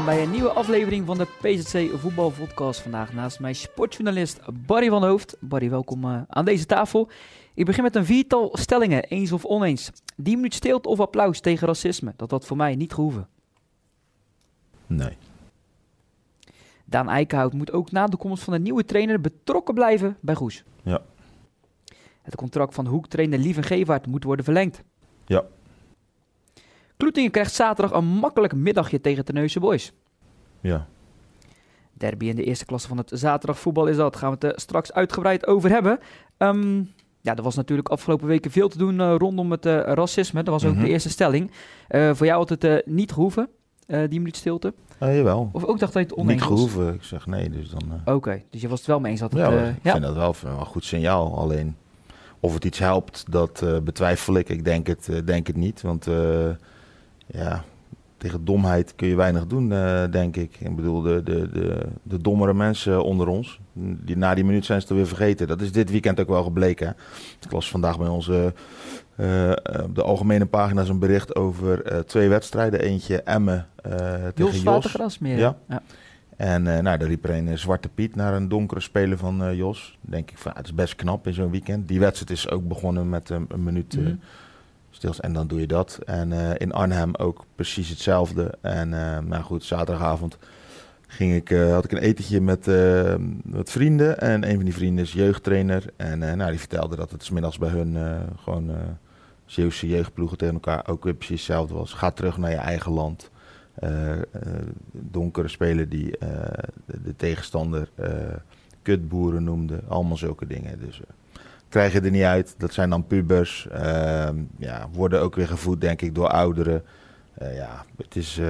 Welkom bij een nieuwe aflevering van de PZC Voetbalpodcast. Vandaag naast mij sportjournalist Barry van Hoofd. Barry, welkom uh, aan deze tafel. Ik begin met een viertal stellingen, eens of oneens. 10 minuut stilte of applaus tegen racisme, dat had voor mij niet gehoeven. Nee. Daan Eikenhout moet ook na de komst van de nieuwe trainer betrokken blijven bij Goes. Ja. Het contract van hoektrainer Lieven Gevaert moet worden verlengd. Ja. Kloetingen krijgt zaterdag een makkelijk middagje tegen Terneuzen Boys. Ja. Derby in de eerste klasse van het zaterdagvoetbal is dat. Gaan we het er straks uitgebreid over hebben. Um, ja, er was natuurlijk afgelopen weken veel te doen uh, rondom het uh, racisme. Dat was ook Mhm. de eerste stelling. Uh, voor jou had het niet gehoeven, die minuut stilte. Uh, jawel. Of ook dacht dat je het oneens Niet was? gehoeven. Ik zeg nee, dus dan... Oké, okay, dus je was het wel mee eens dat het... ja, ik ja. vind dat wel een goed signaal. Alleen of het iets helpt, dat betwijfel ik. Ik denk het, denk het niet. Want ja, tegen domheid kun je weinig doen, uh, denk ik. Ik bedoel, de, de, de, de dommere mensen onder ons, die, na die minuut zijn ze het weer vergeten. Dat is dit weekend ook wel gebleken. Hè? Ik las vandaag bij onze uh, op de algemene pagina's een bericht over uh, twee wedstrijden. Eentje Emmen tegen Jos. Jos. Grasmeer. Ja. ja. En nou, daar liep er een Zwarte Piet naar een donkere speler van Jos. denk ik, van, het is best knap in zo'n weekend. Die wedstrijd is ook begonnen met een, minuut mm. En dan doe je dat. En uh, in Arnhem ook precies hetzelfde. En uh, nou goed, zaterdagavond ging ik, uh, had ik een etentje met, vrienden. En een van die vrienden is jeugdtrainer. En nou, die vertelde dat het 's middags bij hun gewoon Zeeuwse jeugdploegen tegen elkaar ook weer precies hetzelfde was. Ga terug naar je eigen land. Donkere speler die de, de, tegenstander kutboeren noemde. Allemaal zulke dingen. Dus krijg je er niet uit. Dat zijn dan pubers. ja, worden ook weer gevoed, denk ik, door ouderen. ja, het is,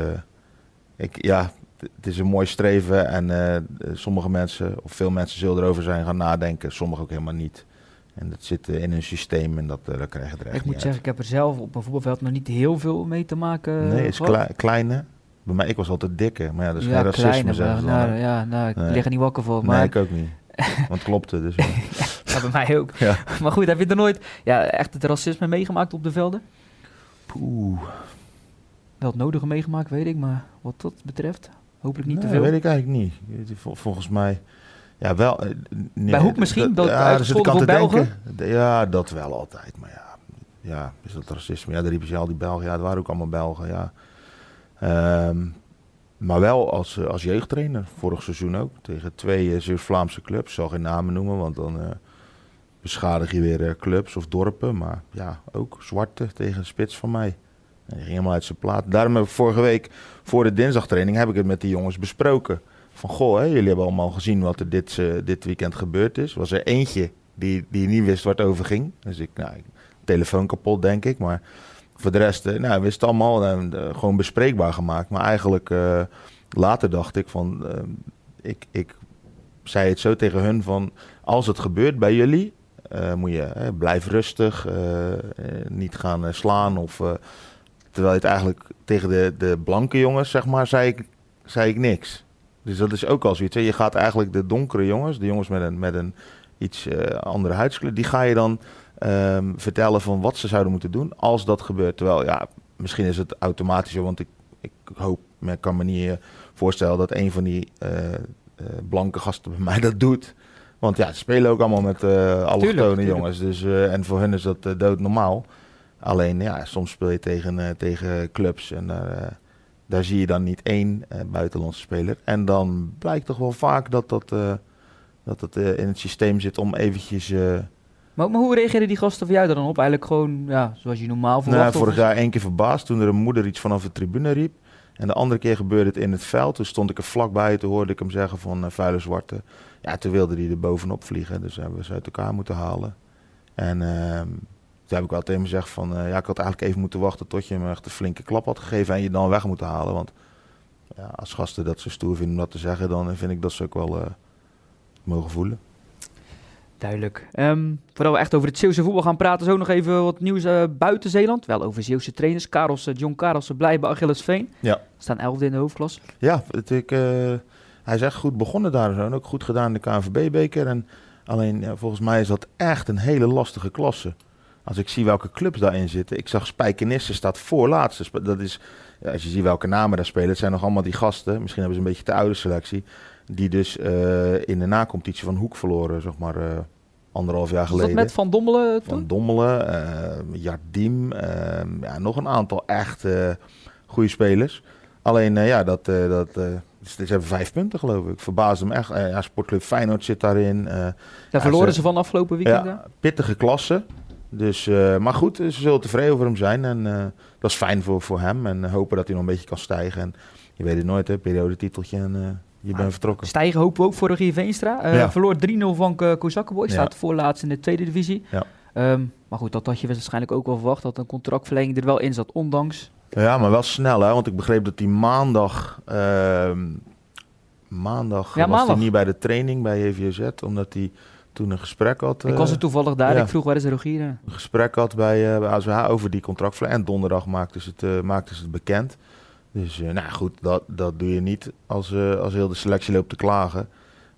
ik, ja, het is een mooi streven. En sommige mensen, of veel mensen, zullen erover zijn gaan nadenken. Sommigen ook helemaal niet. En dat zit in een systeem en dat, dat krijg je er echt Ik moet zeggen, ik heb er zelf op een voetbalveld nog niet heel veel mee te maken. Nee, het is gehad. klei, kleine. Bij mij, ik was altijd dikke, maar ja, dat is ja, geen racisme, kleine, zeggen nou, ja, nou, ik Nee. lig er niet wakker voor. Nee, Maar ik ook niet. Want het klopte, dus... ja, bij mij ook. ja. Maar goed, heb je er nooit ja, echt het racisme meegemaakt op de velden? Poeh. Wel het nodige meegemaakt, weet ik, maar wat dat betreft, hopelijk niet Nee, te veel. weet ik eigenlijk niet. Vol- Volgens mij... Ja, wel... eh, nee, Bij Hoek misschien, dat ja, daar zit aan te. Ja, dat wel altijd. Maar ja, ja is dat racisme? Ja, daar riepen ze al die Belgen. Ja, het waren ook allemaal Belgen, ja. Ehm, maar wel als, eh, als jeugdtrainer, vorig seizoen ook. Tegen twee uh, Zuid-Vlaamse clubs. Ik zal geen namen noemen, want dan eh, beschadig je weer eh, clubs of dorpen. Maar ja, ook zwarte tegen spits van mij. En ging helemaal uit zijn plaat. Daarom heb ik vorige week, voor de dinsdagtraining, heb ik het met die jongens besproken. Van, goh, hè, jullie hebben allemaal gezien wat er dit, uh, dit weekend gebeurd is. Was er eentje die, die niet wist waar het over ging. Dus ik, nou, telefoon kapot, denk ik. Maar voor de rest, uh, nou, wist het allemaal uh, gewoon bespreekbaar gemaakt. Maar eigenlijk later dacht ik van, ik, ik zei het zo tegen hun van, als het gebeurt bij jullie, moet je blijf rustig, niet gaan slaan of... terwijl je het eigenlijk tegen de, de blanke jongens, zeg maar, zei ik, zei ik niks. Dus dat is ook al zoiets. Hè? Je gaat eigenlijk de donkere jongens, de jongens met een, met een iets uh, andere huidskleur, die ga je dan um, vertellen van wat ze zouden moeten doen als dat gebeurt. Terwijl, ja, misschien is het automatisch, want ik, ik hoop, ik kan me niet uh, voorstellen dat een van die uh, blanke gasten bij mij dat doet. Want ja, ze spelen ook allemaal met allochtone jongens. Dus, en voor hen is dat doodnormaal. Alleen, ja, soms speel je tegen, tegen clubs en daar daar zie je dan niet één uh, buitenlandse speler. En dan blijkt toch wel vaak dat dat, uh, dat het uh, in het systeem zit om eventjes... eh, Maar, maar, hoe reageerden die gasten van jou dan op? Eigenlijk gewoon ja, zoals je normaal verwacht? Nou, vorig jaar één keer verbaasd toen er een moeder iets vanaf de tribune riep. En de andere keer gebeurde het in het veld. Toen stond ik er vlakbij, toen hoorde ik hem zeggen van uh, vuile zwarte. Ja, toen wilde hij er bovenop vliegen. Dus hebben we ze uit elkaar moeten halen. En uh, toen heb ik wel tegen hem gezegd van... Uh, ja, ik had eigenlijk even moeten wachten tot je me echt een flinke klap had gegeven... en je dan weg moeten halen. Want ja, als gasten dat zo stoer vinden om dat te zeggen... dan vind ik dat ze ook wel uh, mogen voelen. Duidelijk. Um, voordat we echt over het Zeeuwse voetbal gaan praten... zo nog even wat nieuws uh, buiten Zeeland. Wel over Zeeuwse trainers. Karels, John Karelsen blij bij Achilles Veen. Ja. Staan elfde in de hoofdklasse. Ja, het, ik, hij is echt goed begonnen daar. En ook goed gedaan in de KNVB-beker. En alleen, ja, volgens mij is dat echt een hele lastige klasse. als ik zie welke clubs daarin zitten. Ik zag Spijkenisse staat voorlaatste. Dat is, ja, als je ziet welke namen daar spelen. Het zijn nog allemaal die gasten. Misschien hebben ze een beetje te oude selectie. Die dus eh, in de nacompetitie van Hoek verloren, zeg maar, eh, anderhalf jaar Was dat geleden. met Van Dommelen toen? Van Dommelen, eh Jardim, ja, nog een aantal echt goede spelers. Alleen, ja, dat, dat, eh, ze hebben vijf punten geloof ik. Verbaasde me echt. Ja, Sportclub Feyenoord zit daarin. Daar verloren ze- ze van afgelopen weekend. ja, pittige klasse. Dus, maar goed, ze zullen tevreden over hem zijn. En dat is fijn voor, voor hem. En hopen dat hij nog een beetje kan stijgen. En je weet het nooit, hè. Periodetiteltje en je bent vertrokken. Stijgen hopen we ook voor Regie Veenstra. Eh, Ja. Verloor 3-0 van uh, Kozakkenboy. Staat voorlaatst in de tweede divisie. Ja. Ehm, maar goed, dat had je waarschijnlijk ook wel verwacht. Dat een contractverlenging er wel in zat, ondanks. Ja, maar wel snel, hè. Want ik begreep dat hij maandag... ehm, maandag Ja, was maandag. hij niet bij de training bij JVZ. Omdat hij toen een gesprek had... ik eh, was er toevallig daar. ja. Ik vroeg waar is de Rogier? een gesprek had bij, eh bij ASWH over die contractverlenging. En donderdag maakten ze het, eh, maakten ze het bekend. Dus eh, nou goed, dat, dat doe je niet als, eh, als heel de selectie loopt te klagen.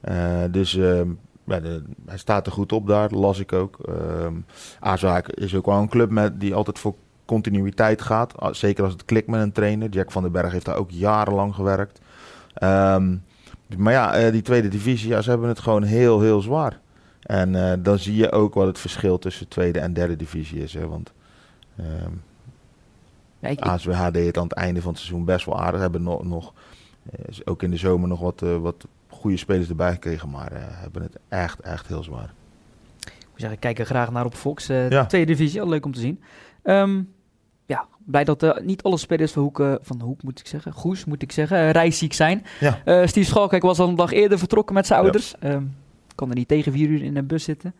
Eh, dus eh, ja, hij staat er goed op daar, las ik ook. Ehm ASWH is ook wel een club met, die altijd voor continuïteit gaat. Ah, Zeker als het klikt met een trainer. Jack van den Berg heeft daar ook jarenlang gewerkt. Ehm, maar ja, die tweede divisie, ja, ze hebben het gewoon heel, heel zwaar. En dan zie je ook wat het verschil tussen tweede en derde divisie is. Hè? Want ehm Ja, ik, ik- ASWH deed het aan het einde van het seizoen best wel aardig. Hebben nog, nog eh, ook in de zomer nog wat, eh, wat goede spelers erbij gekregen. Maar eh, hebben het echt, echt heel zwaar. moet zeggen, ik kijk er graag naar op Fox. Ja. Tweede divisie, al leuk om te zien. Ehm, ja, blij dat niet alle spelers van Hoek, van Hoek moet ik zeggen, Goes moet ik zeggen, reisziek zijn. Ja. Eh, Steve Schalkijk was al een dag eerder vertrokken met zijn Ja. ouders. Ehm, kan er niet tegen vier uur in een bus zitten.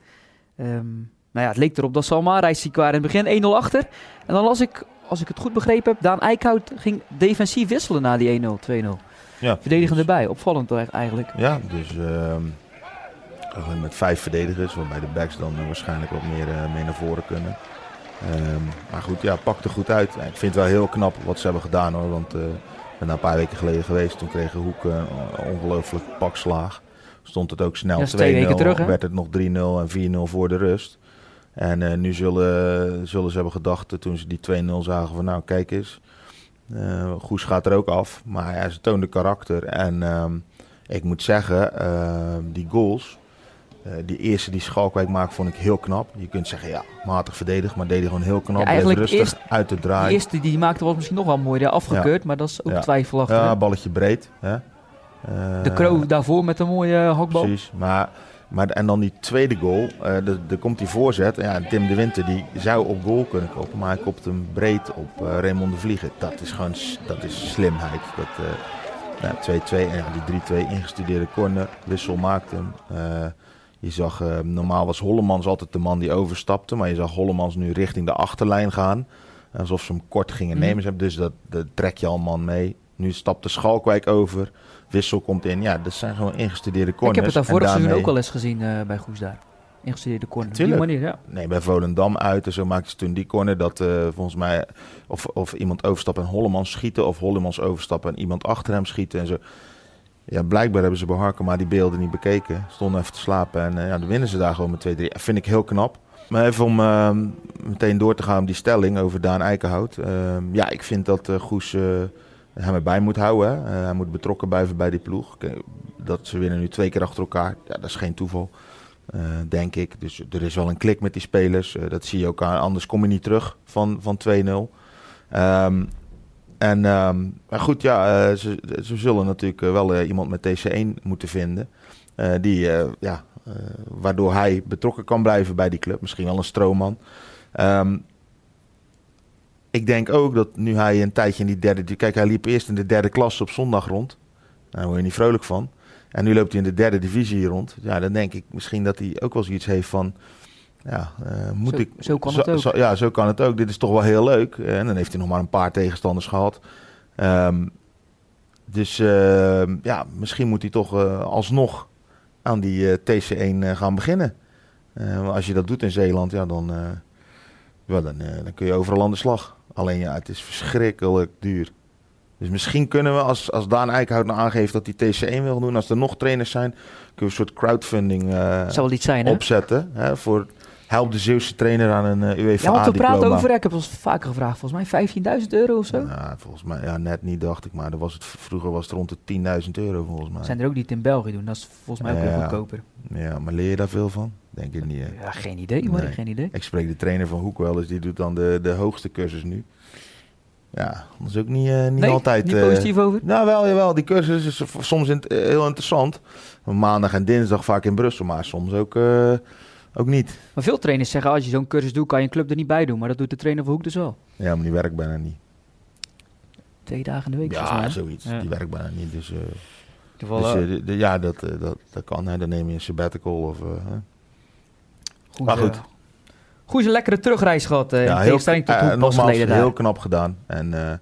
Ehm nou ja, het leek erop dat ze allemaal reisziek waren. In het begin 1-0 achter. En dan las ik, als ik het goed begrepen heb, Daan Eikhout ging defensief wisselen na die 1-0, 2-0. Ja, Verdedigend dus- erbij. Opvallend toch eigenlijk. Ja, dus ehm, met vijf verdedigers, waarbij de backs dan eh, waarschijnlijk wat meer eh, mee naar voren kunnen. Ehm, maar goed, ja, pakt er goed uit. Ik vind het wel heel knap wat ze hebben gedaan hoor. Want eh, ik ben daar een paar weken geleden geweest. Toen kregen Hoek eh, een ongelooflijk pak slaag. Stond het ook snel Ja, dat is twee weken 2-0. terug, hè? werd het nog 3-0 en 4-0 voor de rust. En eh, nu zullen, zullen ze hebben gedacht, eh, toen ze die 2-0 zagen, van nou kijk eens. eh Goes gaat er ook af. Maar ja, ze toonde karakter. En ehm, ik moet zeggen, ehm, die goals, die eerste die Schalkwijk maakt, vond ik heel knap. Je kunt zeggen, ja, matig verdedigd, maar deed hij gewoon heel knap. Ja, eigenlijk rustig eerst- uit te De draaien. eerste die maakte was misschien nog wel mooi. Ja, afgekeurd, maar dat is ook Ja. twijfelachtig. Ja, balletje breed. Hè? De Kroon daarvoor met een mooie hakbal. Precies, maar, maar en dan die tweede goal, eh de- er komt die voorzet. Ja, Tim de Winter die zou op goal kunnen kopen, maar hij kopt hem breed op eh Raymond de Vliegen. Dat is gewoon dat is slimheid. Dat, eh, ja, 2-2 en ja, die 3-2 ingestudeerde corner, Wissel maakte hem. Eh, je zag, eh, normaal was Hollemans altijd de man die overstapte, maar je zag Hollemans nu richting de achterlijn gaan. Alsof ze hem kort gingen Mhm. nemen. Dus dat, dat trek je al man mee. Nu stapte Schalkwijk over. Wissel komt in. Ja, dat zijn gewoon ingestudeerde corners. ik heb het daar vorig seizoen ook al eens gezien eh, bij Goes daar. Ingestudeerde corner. Op die Tuurlijk. manier, ja. Nee, bij Volendam uit en zo maakten ze toen die corner dat eh, volgens mij of, of iemand overstapt en Hollemans schieten of Hollemans overstappen en iemand achter hem schieten en zo. Ja, blijkbaar hebben ze bij Harkema die beelden niet bekeken. Stonden even te slapen en eh, ja, dan winnen ze daar gewoon met 2-3. Dat vind ik heel knap. Maar even om eh, meteen door te gaan op die stelling over Daan Eikenhout. Eh, ja, ik vind dat eh, Goes eh, hem erbij moet houden. Eh, hij moet betrokken blijven bij die ploeg. Kijk, Dat ze winnen nu twee keer achter elkaar, ja, dat is geen toeval. Eh, denk ik. Dus er is wel een klik met die spelers. Eh, dat zie je ook aan. Anders kom je niet terug van, van 2-0. Ehm, en ehm, goed, ja, eh, ze, zullen natuurlijk eh, wel eh, iemand met TC1 moeten vinden. eh, die, eh, ja, eh, waardoor hij betrokken kan blijven bij die club. Misschien wel een stroomman. Ehm, ik denk ook dat nu hij een tijdje in die derde... Kijk, hij liep eerst in de derde klasse op zondag rond. Daar word je niet vrolijk van. En nu loopt hij in de derde divisie hier rond. Ja, dan denk ik misschien dat hij ook wel zoiets heeft van... Ja, eh, moet Zo- ik... zo kan het ook. zo- ja, zo kan het ook. Dit is toch wel heel leuk. En dan heeft hij nog maar een paar tegenstanders gehad. Ehm, dus eh, ja, misschien moet hij toch eh, alsnog aan die eh, TC1 eh, gaan beginnen. Als je dat doet in Zeeland, ja, dan, dan, dan kun je overal aan de slag. Alleen ja, het is verschrikkelijk duur. Dus misschien kunnen we, als, als Daan Eickhout nou aangeeft dat hij TC1 wil doen, als er nog trainers zijn, kunnen we een soort crowdfunding eh, Zou wel iets zijn, hè? opzetten. Hè, voor helpt de Zeeuwse trainer aan een uh, UEFA Ja, want we praten over, ik heb ons vaker gevraagd, volgens mij 15.000 euro of zo. Ja, volgens mij, ja, net niet dacht ik, maar dat was het, vroeger was het rond de 10.000 euro volgens mij. Zijn er ook niet in België doen, dat is volgens mij ook Ja. weer goedkoper. Ja, maar leer je daar veel van? Denk ik niet. hè? Ja, geen idee Nee. geen idee. Ik spreek de trainer van Hoek wel eens, die doet dan de, de hoogste cursus nu. Ja, dat is ook niet, eh, niet nee, altijd... niet eh, positief over? nou, wel, jawel. Die cursus is soms in- eh, heel interessant. Maandag en dinsdag vaak in Brussel, maar soms ook, eh, ook niet. Maar veel trainers zeggen, als je zo'n cursus doet, kan je een club er niet bij doen. Maar dat doet de trainer van Hoek dus wel. Ja, maar die werkt bijna niet. Twee dagen in de week Ja, mij. zoiets. Ja. Die werkt bijna niet. Dus, eh, Toevallig, dus de- de- ja, dat, eh, dat, dat kan. Hè. Dan neem je een sabbatical of... eh, hè. Goed, maar eh, goed. Goeie lekkere terugreis gehad, eh in tegenstelling tot eh, hoe pas nogmaals, geleden daar. heel knap gedaan. En eh,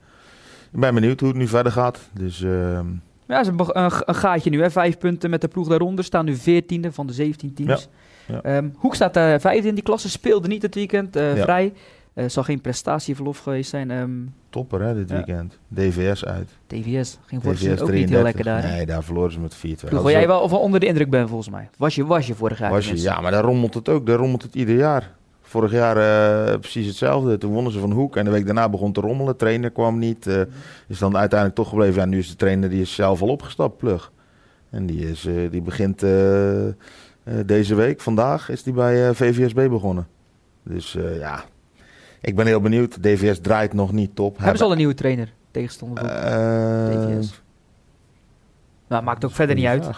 ik ben benieuwd hoe het nu verder gaat. Dus ehm, Ja, ze hebben een, een gaatje nu, hè. Vijf punten met de ploeg daaronder. Staan nu veertiende van de 17 teams. Ja, ja. Ehm, Hoek staat eh vijfde in die klasse, speelde niet het weekend, eh, Ja. vrij. Eh zal geen prestatieverlof geweest zijn. Ehm, topper hè, dit Ja. weekend. DVS uit. TVS ging DVS ook niet heel 33. lekker daar. Nee, daar verloren ze met 4-2. Ploeg waar jij wel van onder de indruk bent volgens mij. Was je, was je vorig jaar. Was je, ja, maar daar rommelt het ook. Daar rommelt het ieder jaar. Vorig jaar eh, precies hetzelfde. Toen wonnen ze van Hoek en de week daarna begon te rommelen. trainer kwam niet. eh, is dan uiteindelijk toch gebleven. Ja, nu is de trainer die is zelf al opgestapt, Plug. En die, is, die begint deze week, vandaag, is die bij VVSB begonnen. Dus ja, ik ben heel benieuwd. DVS draait nog niet top. Hebben ze al een nieuwe trainer tegenstander? Hoek? Eh, TVS. Nou, maakt ook verder niet uit. We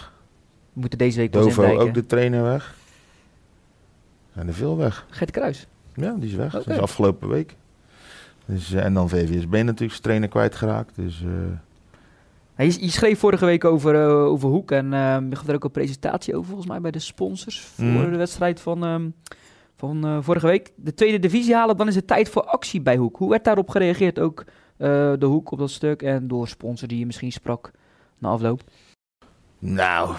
moeten deze week pas Dovo indijken. ook de trainer weg. Zijn er veel weg. Gert Kruis. Ja, die is weg. Dat is afgelopen week. Dus, eh, en dan VVSB natuurlijk zijn trainer kwijtgeraakt. Dus eh, Hij je schreef vorige week over, over Hoek en je gaf er ook een presentatie over volgens mij bij de sponsors voor Mhm. de wedstrijd van, ehm, van eh, vorige week. De tweede divisie halen, dan is het tijd voor actie bij Hoek. Hoe werd daarop gereageerd ook eh, de Hoek op dat stuk en door sponsor die je misschien sprak na afloop? nou,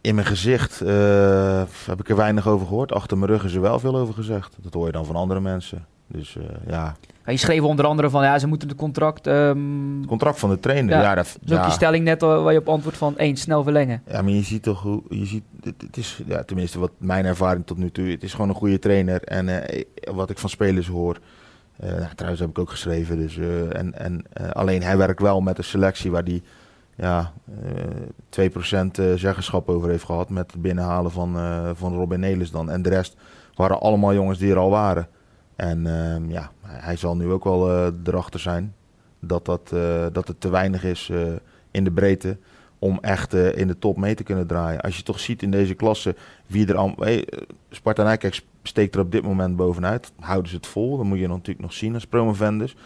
in mijn gezicht eh, heb ik er weinig over gehoord. Achter mijn rug is er wel veel over gezegd. Dat hoor je dan van andere mensen. Dus eh, ja, je schreef onder andere van ja, ze moeten het contract. ehm het contract van de trainer. Ja, Ja, dat, is ook ja, je stelling net al waar je op antwoord van één, snel verlengen. ja, maar je ziet toch hoe... Je ziet, het, het is, ja, tenminste, wat mijn ervaring tot nu toe... Het is gewoon een goede trainer. En eh, wat ik van spelers hoor... eh, nou, trouwens heb ik ook geschreven. Dus, eh, en, en, eh, alleen hij werkt wel met een selectie waar die ja, eh 2% eh, zeggenschap over heeft gehad. Met het binnenhalen van, eh, van Robin Nelis dan. En de rest waren allemaal jongens die er al waren. En ehm, ja, hij zal nu ook wel eh, erachter zijn dat, dat, eh, dat het te weinig is eh, in de breedte om echt in de top mee te kunnen draaien. Als je toch ziet in deze klasse wie er al... Hey, Sparta Nijkerk steekt er op dit moment bovenuit. Houden ze het vol? Dan moet je natuurlijk nog zien als promovendus.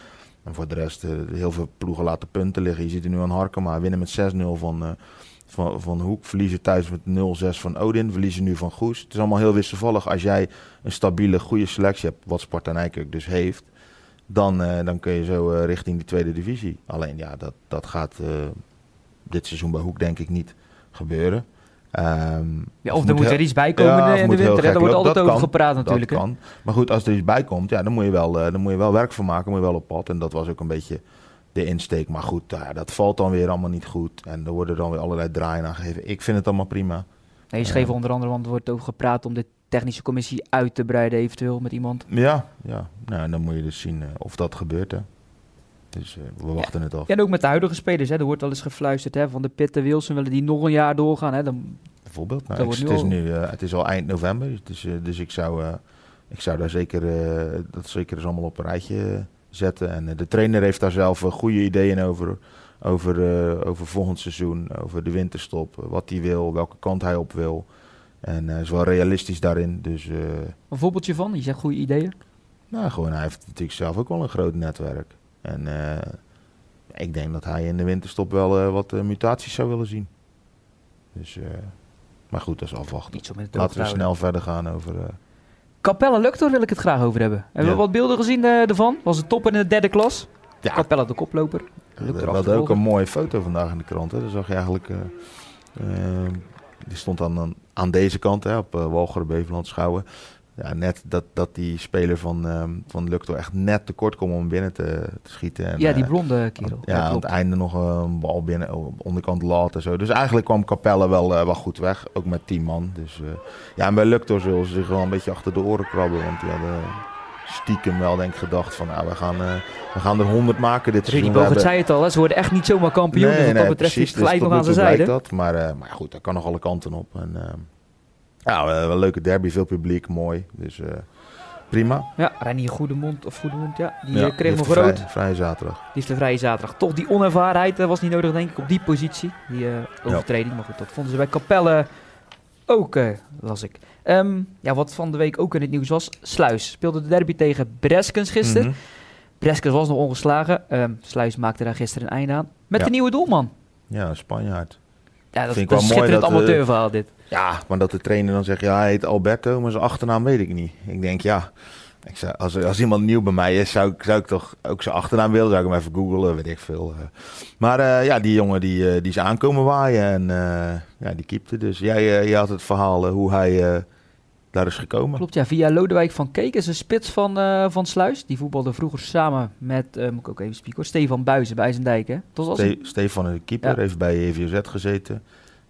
En voor de rest, heel veel ploegen laten punten liggen. Je ziet er nu aan Harkema winnen met 6-0 van, van, van Hoek. Verliezen thuis met 0-6 van Odin. Verliezen nu van Goes. Het is allemaal heel wisselvallig. Als jij een stabiele, goede selectie hebt, wat Sparta Nijkerk dus heeft... Dan, eh, dan kun je zo eh, richting die tweede divisie. Alleen ja, dat, dat gaat eh, dit seizoen bij Hoek denk ik niet gebeuren. Ehm, Ja, of er moet heel- er iets bij komen Ja, in de- winter. Daar wordt altijd Dat over kan. gepraat natuurlijk. Dat hè. kan. Maar goed, als er iets bij komt, ja, dan, moet je wel, dan moet je wel werk van maken. Moet je wel op pad. En dat was ook een beetje de insteek. Maar goed, ja, dat valt dan weer allemaal niet goed. En er worden dan weer allerlei draaien aangegeven. Ik vind het allemaal prima. Nee, je schreef onder andere, want er wordt over gepraat om de technische commissie uit te breiden eventueel met iemand. Ja, ja. Nou, dan moet je dus zien eh, of dat gebeurt. Hè. Dus eh, we wachten het af. Ja, en ook met de huidige spelers. Hè. Er wordt al eens gefluisterd hè, van de Pitte Wilson willen die nog een jaar doorgaan. Hè. Dan, Bijvoorbeeld. Nou, ik- het, is al- nu, eh, het is al eind november. Dus, eh, dus ik, zou, eh, ik zou daar zeker, eh, dat zeker eens allemaal op een rijtje eh, zetten. En eh, de trainer heeft daar zelf eh, goede ideeën over. Over, eh, over volgend seizoen, over de winterstop. wat hij wil, welke kant hij op wil. En hij is wel realistisch daarin. Dus een voorbeeldje van, je zegt goede ideeën. nou, gewoon, hij heeft natuurlijk zelf ook wel een groot netwerk. En ik denk dat hij in de winterstop wel wat mutaties zou willen zien. Dus, maar goed, dat is afwachten. Laten we snel verder gaan over. Capelle Luctor wil ik het graag over hebben. Hebben Ja. we wat beelden gezien eh, ervan? Was het topper in de derde klas? ja, Capelle de koploper. we Luctor we hadden ook een mooie foto vandaag in de krant. Hè. Daar zag je eigenlijk. eh, eh, die stond aan, aan deze kant, hè, op uh, Walcheren, Beverland, Schouwen. Ja, net dat, dat die speler van, ehm van Luctor echt net tekort komt om binnen te, te schieten. En, ja, die eh, blonde kerel. ja, aan het einde nog een bal binnen op de onderkant laat en zo. Dus eigenlijk kwam Capelle wel, eh, wel goed weg, ook met 10 man. Dus eh, ja, en bij Luctor zullen ze zich wel een beetje achter de oren krabben. Want die hadden stiekem wel denk ik gedacht van, nou, we gaan, eh, we gaan er 100 maken dit Rudy seizoen. We Bogert zei het al, hè, ze worden echt niet zomaar kampioen. dus wat dat betreft is het dus gelijk nog aan zijn zijde. Dat. Maar, eh, maar ja, goed, dat kan nog alle kanten op. En, eh, ja, een leuke derby, veel publiek, mooi. Dus eh, prima. Ja, Reinier Goedemond, of Goedemond, ja. Die Ja, eh, kreeg nog de rood. vrije- Vrije zaterdag. Die heeft de vrije zaterdag. Toch die onervarenheid eh, was niet nodig, denk ik, op die positie. Die overtreding. Maar goed, dat vonden ze bij Capelle ook, las ik. Ehm, ja, wat van de week ook in het nieuws was. Sluis speelde de derby tegen Breskens gisteren. Mhm. Breskens was nog ongeslagen. Ehm, Sluis maakte daar gisteren een einde aan. Met Ja. de nieuwe doelman. Ja, een Spanjaard. Ja, dat, Vind ik dat is wel mooi dat, amateurverhaal dit. Ja, maar dat de trainer dan zegt, ja, hij heet Alberto, maar zijn achternaam weet ik niet. Ik denk, ja, ik zou, als, als iemand nieuw bij mij is, zou ik, zou ik toch ook zijn achternaam willen. Zou ik hem even googlen, weet ik veel. eh. Maar eh, ja, die jongen die, eh, die is aankomen waaien en ja, die keepte. Dus jij, jij had het verhaal hoe hij daar is gekomen. Klopt, ja. Via Lodewijk van Keek is een spits van, van Sluis. Die voetbalde vroeger samen met, moet ik ook even spieken hoor, Stefan Buizen bij IJsendijk. Hè? Was Ste- Stefan de keeper, Ja. heeft bij EVZ gezeten.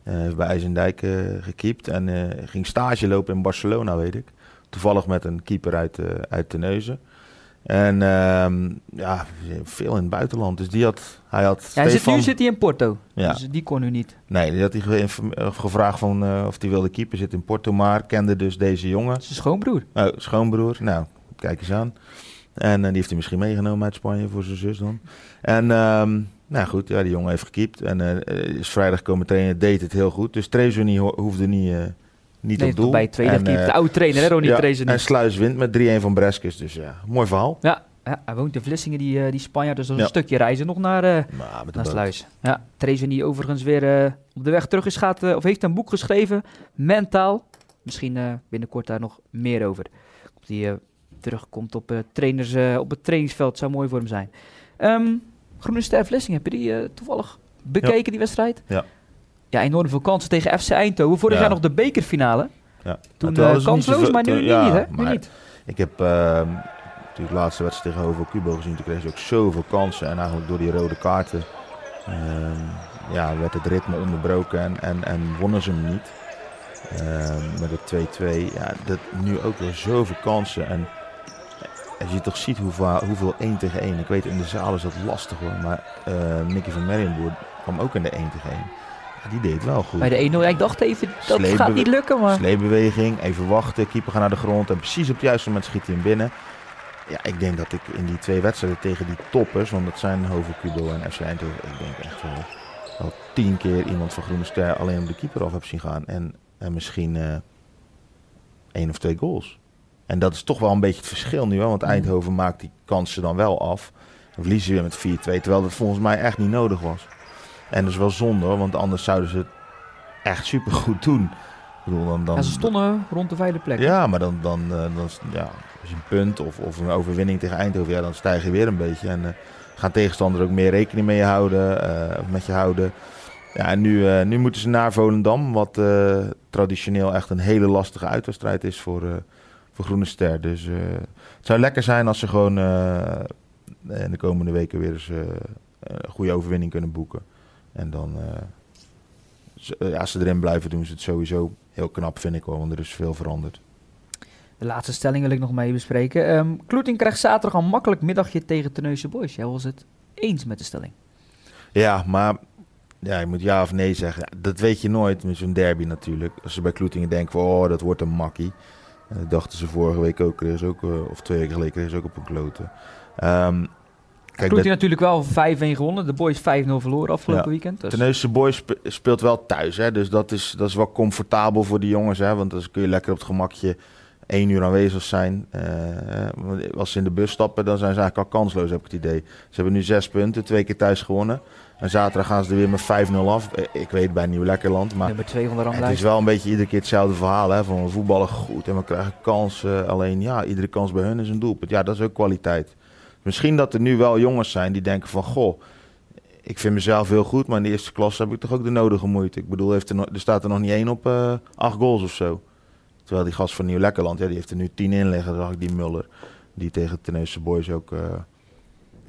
Eh, heeft bij IJsendijk eh gekiept en eh, ging stage lopen in Barcelona, weet ik. Toevallig met een keeper uit, uit Terneuzen. En ehm, ja, veel in het buitenland. Dus die had, hij had ja, hij zit, nu zit hij in Porto. Ja. Dus die kon nu niet. Nee, die had hij gevraagd van, of hij wilde keeper. Zit in Porto, maar kende dus deze jongen. Zijn schoonbroer. Oh, schoonbroer. Nou, kijk eens aan. En die heeft hij misschien meegenomen uit Spanje voor zijn zus dan. En ehm, nou goed, ja, die jongen heeft gekiept. En eh, is vrijdag komen trainen, deed het heel goed. Dus Trezor ho hoefde niet, eh, niet Nee, op doel. bij tweede En, eh, de oude trainer, hè, Ronnie ja. En Sluis wint met 3-1 van Breskes. Dus ja, mooi verhaal. Ja, ja, hij woont in Vlissingen, die, eh, die Spanjaard. Dus dat is Ja. een stukje reizen nog naar, eh Maar naar. Sluis. Ja, Trezen die overigens weer eh, op de weg terug is, gaat, eh, of heeft een boek geschreven. Mentaal. Misschien eh, binnenkort daar nog meer over. Of die eh, terugkomt op, eh, trainers, eh, op het trainingsveld. Zou mooi voor hem zijn. Ehm Groene Ster Vlissingen, heb je die eh, toevallig bekeken, die wedstrijd? Ja. Ja, enorm veel kansen tegen FC Eindhoven. Vorig Ja. jaar nog de bekerfinale. Ja. Toen Nou, niet kansloos, maar nu, toen- nu ja, niet, hè? Nu maar niet. Ik heb ehm, natuurlijk de laatste wedstrijd tegen HOVO Cubo gezien. Toen kreeg ze ook zoveel kansen. En eigenlijk door die rode kaarten ehm, ja, werd het ritme onderbroken en, en, en wonnen ze hem niet. Ehm, met het 2-2. Ja, dat, nu ook weer zoveel kansen. En als je toch ziet hoe va- hoeveel 1 tegen 1. Ik weet in de zaal is dat lastig hoor. Maar eh Mickey van Marienboer kwam ook in de 1 tegen 1. Ja, die deed wel goed. Bij de 1-0, ja, ik dacht even, dat gaat niet lukken, maar... Sleepbeweging, even wachten, keeper gaat naar de grond en precies op het juiste moment schiet hij hem binnen. Ja, ik denk dat ik in die twee wedstrijden tegen die toppers, want dat zijn Hovo Cubo en FC Eindhoven, ik denk echt wel, wel tien keer iemand van Groene Ster alleen op de keeper af heb zien gaan. En, en misschien eh één of twee goals. En dat is toch wel een beetje het verschil nu, hè, want Eindhoven maakt die kansen dan wel af. Dan verliezen ze weer met 4-2, terwijl dat volgens mij echt niet nodig was. En dat is wel zonde, want anders zouden ze het echt supergoed doen. Ik bedoel, dan, dan, Ja, ze stonden rond de vijfde plek. ja, maar dan, dan, eh, dan is- ja, je een punt of, of een overwinning tegen Eindhoven, ja, dan stijg je weer een beetje. En eh, gaan tegenstanders ook meer rekening mee houden, of met je houden. Ja, en nu, nu moeten ze naar Volendam, wat traditioneel echt een hele lastige uitwedstrijd is voor, voor Groene Ster. Dus eh, het zou lekker zijn als ze gewoon eh, in de komende weken weer eens eh, een goede overwinning kunnen boeken. En dan, ja, als ze erin blijven, doen ze het sowieso heel knap, vind ik wel, want er is veel veranderd. De laatste stelling wil ik nog mee bespreken. Ehm Kloeting krijgt zaterdag een makkelijk middagje tegen Terneuzen Boys. Jij was het eens met de stelling. Ja, maar ja, je moet ja of nee zeggen. Dat weet je nooit met zo'n derby natuurlijk. Als ze bij Kloetingen denken van, oh, dat wordt een makkie. Dat dachten ze vorige week ook. Kregen ze ook eh, of twee weken geleden kregen ze ook op een kloten. Ehm kijk, de natuurlijk wel 5-1 gewonnen. De Boys 5-0 verloren afgelopen Ja. weekend. Dus Terneuzense Boys spe- speelt wel thuis. Hè? Dus dat is, dat is wel comfortabel voor die jongens. Hè? Want dan kun je lekker op het gemakje één uur aanwezig zijn. Want als ze in de bus stappen, dan zijn ze eigenlijk al kansloos, heb ik het idee. Ze hebben nu zes punten, twee keer thuis gewonnen. En zaterdag gaan ze er weer met 5-0 af. Eh, Ik weet bij Nieuw-Lekkerland, maar... nummer 2 van de Het is wel een beetje iedere keer hetzelfde verhaal. Hè? Van we voetballen goed en we krijgen kansen. Alleen ja, iedere kans bij hun is een doelpunt. Ja, dat is ook kwaliteit. Misschien dat er nu wel jongens zijn die denken van... Goh, ik vind mezelf heel goed, maar in de eerste klas heb ik toch ook de nodige moeite. Ik bedoel, heeft er, er staat er nog niet één op eh, acht goals of zo. Terwijl die gast van Nieuw-Lekkerland, ja, die heeft er nu tien in liggen. zag ik die Muller, die tegen Tennessee Boys ook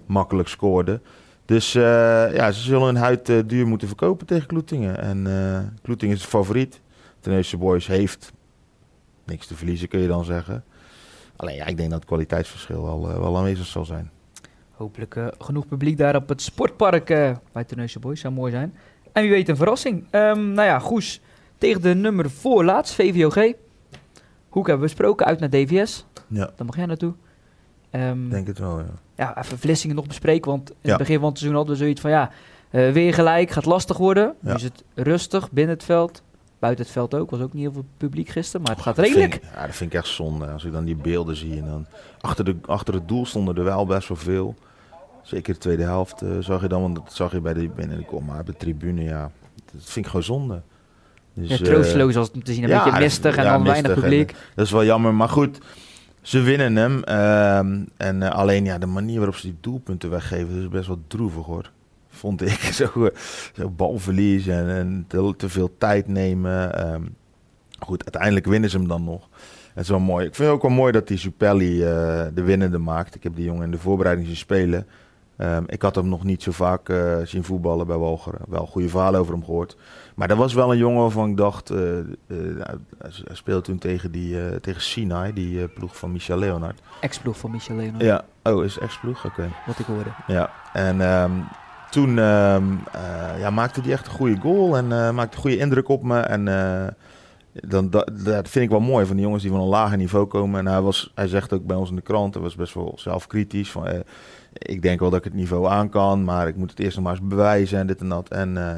makkelijk scoorde. Dus ja, ze zullen hun huid duur moeten verkopen tegen Kloetingen. En Kloetingen is de favoriet. Tennessee Boys heeft niks te verliezen, kun je dan zeggen. Alleen ja, ik denk dat het kwaliteitsverschil wel, wel aanwezig zal zijn. Hopelijk uh, genoeg publiek daar op het sportpark uh, bij Tennessee Boys. Zou mooi zijn. En wie weet een verrassing. Um, nou ja, Goes tegen de nummer voorlaatst, VVOG. Hoek hebben we besproken, uit naar DVS. Ja. Dan mag jij naartoe. Um, denk het wel, ja. Ja, even Vlissingen nog bespreken. Want in het begin van het seizoen hadden we zoiets van... ja, uh, weer gelijk, gaat lastig worden. Ja. Nu is het rustig binnen het veld. Buiten het veld ook. Was ook niet heel veel publiek gisteren. Maar het gaat redelijk. Dat ja, dat vind ik echt zonde. Als ik dan die beelden zie. En dan achter, de, achter het doel stonden er wel best wel veel. Zeker de tweede helft uh, zag je dan, want dat zag je bij de binnenkom, maar op de tribune, ja, dat vind ik gewoon zonde. Dus, ja, troosteloos als te zien, een ja, beetje mistig en dan weinig publiek. En, dat is wel jammer, maar goed, ze winnen hem. Uh, en uh, alleen ja, de manier waarop ze die doelpunten weggeven, is best wel droevig hoor. Vond ik zo, zo balverlies en, en te, veel tijd nemen. Um, goed, uiteindelijk winnen ze hem dan nog. Het is wel mooi. Ik vind het ook wel mooi dat die Supelli uh, de winnende maakt. Ik heb die jongen in de voorbereiding zien spelen. Um, ik had hem nog niet zo vaak uh, zien voetballen bij Walcheren. Wel goede verhalen over hem gehoord. Maar dat was wel een jongen waarvan ik dacht... Uh, hij speelde toen tegen, die, tegen Sinai, die ploeg van Michel Leonard. Ex-ploeg van Michel Leonard. Ja, oh, is ex-ploeg? Oké. Wat ik hoorde. Ja, en um, toen um, ja, maakte hij echt een goede goal en maakte een goede indruk op me. En dan, dat, dat, vind ik wel mooi van die jongens die van een lager niveau komen. En hij, was, hij zegt ook bij ons in de krant, hij was best wel zelfkritisch. Van, eh, ik denk wel dat ik het niveau aan kan, maar ik moet het eerst nog maar eens bewijzen en dit en dat. En uh,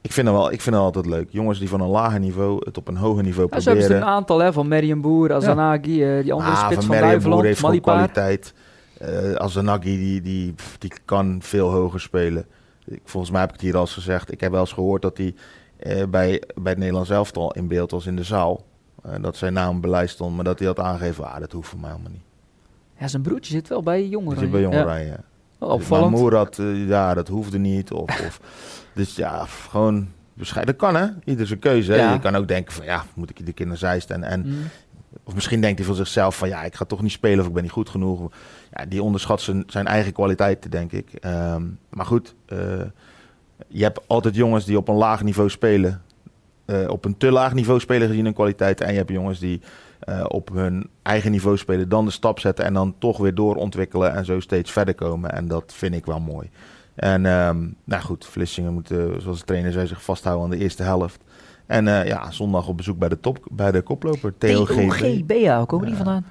ik vind, het wel, ik vind het altijd leuk. Jongens die van een lager niveau het op een hoger niveau ja, proberen. Zo hebben een aantal hè, van Merian Boer, Azanagi, ja. uh, die andere ah, spits van, van Duiveland, heeft gewoon kwaliteit. Uh, Azanagi die, die, die kan veel hoger spelen. Ik, volgens mij heb ik het hier al eens gezegd. Ik heb wel eens gehoord dat hij bij, bij het Nederlands elftal in beeld was in de zaal. Uh, dat zijn naam beleid stond, maar dat hij had aangegeven, ah, dat hoeft voor mij helemaal niet. Ja, zijn broertje zit wel bij jongeren. Zit bij jongeren, ja. ja. Opvallend. Maar Moerad, uh, ja, dat hoefde niet. Of, of, dus ja, gewoon bescheiden. Dat kan, hè? Ieder zijn keuze. Ja. Je kan ook denken van, ja, moet ik iedere keer naar? En, en, mm. Of misschien denkt hij van zichzelf van, ja, ik ga toch niet spelen of ik ben niet goed genoeg. Ja, die onderschat zijn, zijn eigen kwaliteiten, denk ik. Um, maar goed, uh, je hebt altijd jongens die op een laag niveau spelen. Uh, op een te laag niveau spelen gezien hun kwaliteit. En je hebt jongens die uh, op hun eigen niveau spelen, dan de stap zetten en dan toch weer doorontwikkelen en zo steeds verder komen. En dat vind ik wel mooi. En um, nou goed, Vlissingen moet, zoals de trainer zei, zich vasthouden aan de eerste helft. En uh, ja, zondag op bezoek bij de, top, bij de koploper, TOGB. TOGB, ja, komen die vandaan?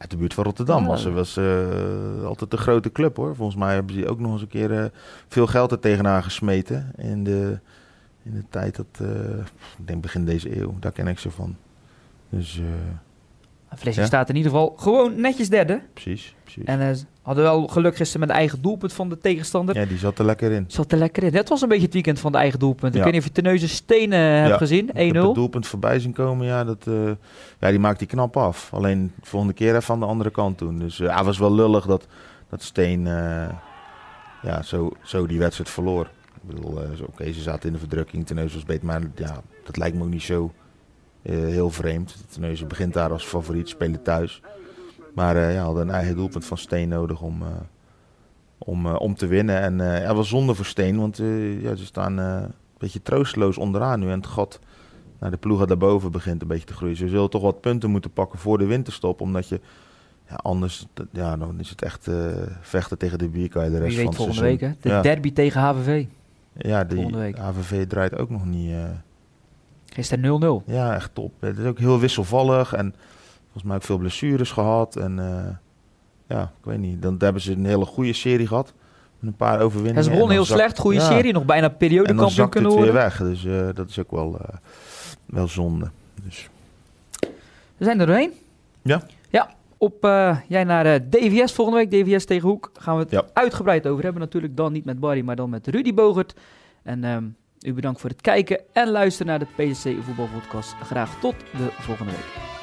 Uit de buurt van Rotterdam. Was, was uh, altijd een grote club hoor. Volgens mij hebben ze ook nog eens een keer uh, veel geld er tegenaan gesmeten. In de, in de tijd dat, uh, ik denk begin deze eeuw. Daar ken ik ze van. Dus Vlissingen ja? staat in ieder geval gewoon netjes derde. Precies, precies. En uh, hadden wel geluk gisteren met de eigen doelpunt van de tegenstander. Ja, die zat er lekker in. Zat er lekker in. Het was een beetje het weekend van de eigen doelpunt. Ja. Ik weet niet of je Teneuze Stenen ja. hebt gezien. 1-0. het doelpunt voorbij zien komen. Ja, dat, uh, ja, die maakt die knap af. Alleen de volgende keer even aan de andere kant doen. Dus uh, ja, was wel lullig dat, dat Steen ja, zo, zo die wedstrijd verloor. Ik bedoel, oké, okay, ze zaten in de verdrukking. Teneuze was beter. Maar ja, dat lijkt me ook niet zo uh, heel vreemd. Teneuze begint daar als favoriet, spelen thuis. Maar uh, ja, hadden een eigen doelpunt van Steen nodig om, uh, om, om te winnen. En uh, ja, was zonde voor Steen, want ja, ze staan een beetje troosteloos onderaan nu. En het gat naar de ploegen daarboven begint een beetje te groeien. Ze zullen toch wat punten moeten pakken voor de winterstop, omdat je... Ja, anders ja, dan is het echt vechten tegen de bierkaai de rest Wie weet van volgende week, hè? De ja. derby tegen HVV. Ja, die HVV draait ook nog niet... Gisteren 0-0. Ja, echt top. Het is ook heel wisselvallig en volgens mij ook veel blessures gehad. En uh, ja, ik weet niet. Dan hebben ze een hele goede serie gehad. Een paar overwinningen. En ze begonnen heel slecht, goede ja. serie, nog bijna periodekampioen kunnen worden. weer weg, dus uh, dat is ook wel, uh, wel zonde. Dus. We zijn er doorheen. Ja. Ja, op uh, jij naar DVS volgende week, DVS tegen Hoek, gaan we het ja. uitgebreid over hebben. Natuurlijk dan niet met Barry, maar dan met Rudy Bogert. En um, u bedankt voor het kijken en luisteren naar de PSC Voetbalpodcast. Graag tot de volgende week.